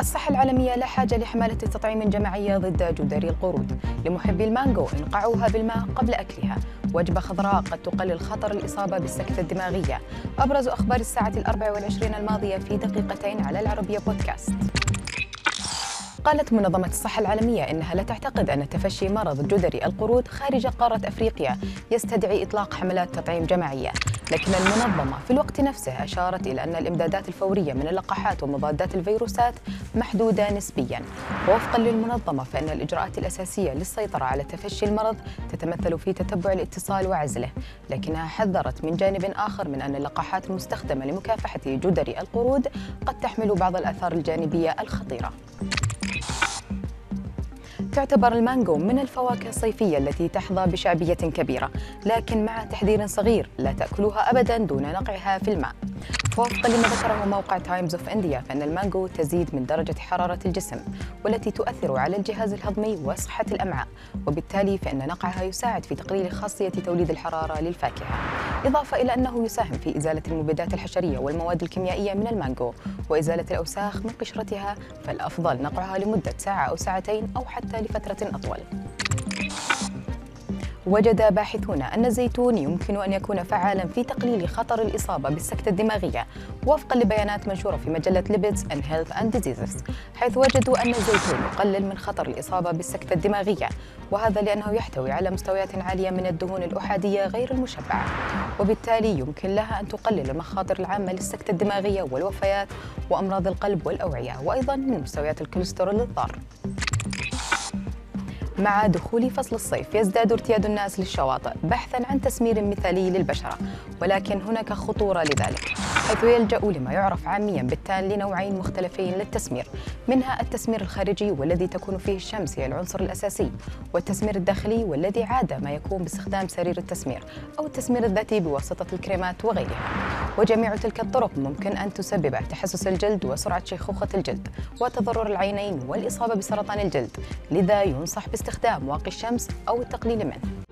الصحة العالمية لا حاجة لحملة تطعيم جماعية ضد جدري القرود. لمحبي المانجو انقعوها بالماء قبل أكلها. وجبة خضراء قد تقلل خطر الإصابة بالسكتة الدماغية. أبرز أخبار الساعة الأربع والعشرين الماضية في دقيقتين على العربية بودكاست. قالت منظمة الصحة العالمية إنها لا تعتقد أن تفشي مرض جدري القرود خارج قارة أفريقيا يستدعي إطلاق حملات تطعيم جماعية. لكن المنظمة في الوقت نفسه أشارت إلى أن الإمدادات الفورية من اللقاحات ومضادات الفيروسات محدودة نسبياً. ووفقاً للمنظمة فإن الإجراءات الأساسية للسيطرة على تفشي المرض تتمثل في تتبع الاتصال وعزله. لكنها حذرت من جانب آخر من أن اللقاحات المستخدمة لمكافحة جدري القرود قد تحمل بعض الآثار الجانبية الخطيرة. تعتبر المانجو من الفواكه الصيفية التي تحظى بشعبية كبيرة لكن مع تحذير صغير لا تأكلوها أبدا دون نقعها في الماء. وفقا لما ذكره موقع Times of India فإن المانجو تزيد من درجة حرارة الجسم والتي تؤثر على الجهاز الهضمي وصحة الأمعاء وبالتالي فإن نقعها يساعد في تقليل خاصية توليد الحرارة للفاكهة. إضافة إلى أنه يساهم في إزالة المبيدات الحشرية والمواد الكيميائية من المانجو وإزالة الأوساخ من قشرتها فالأفضل نقعها لمدة ساعة أو ساعتين أو حتى لفترة أطول. وجد باحثون أن الزيتون يمكن أن يكون فعالا في تقليل خطر الإصابة بالسكتة الدماغية وفقا لبيانات منشورة في مجلة ليبيدز and Health and Diseases حيث وجدوا أن الزيتون يقلل من خطر الإصابة بالسكتة الدماغية وهذا لأنه يحتوي على مستويات عالية من الدهون الأحادية غير المشبعة وبالتالي يمكن لها أن تقلل المخاطر العامة للسكتة الدماغية والوفيات وأمراض القلب والأوعية وأيضا من مستويات الكوليسترول الضار. مع دخول فصل الصيف. يزداد ارتياد الناس للشواطئ بحثا عن تسمير مثالي للبشرة ولكن هناك خطورة لذلك حيث يلجأ لما يعرف عاميا بالتان لنوعين مختلفين للتسمير منها التسمير الخارجي والذي تكون فيه الشمس هي العنصر الأساسي والتسمير الداخلي والذي عادة ما يكون باستخدام سرير التسمير أو التسمير الذاتي بواسطة الكريمات وغيرها. وجميع تلك الطرق ممكن أن تسبب تحسس الجلد وسرعة شيخوخة الجلد وتضرر العينين والإصابة بسرطان الجلد لذا ينصح باستخدام واقي الشمس أو التقليل منه.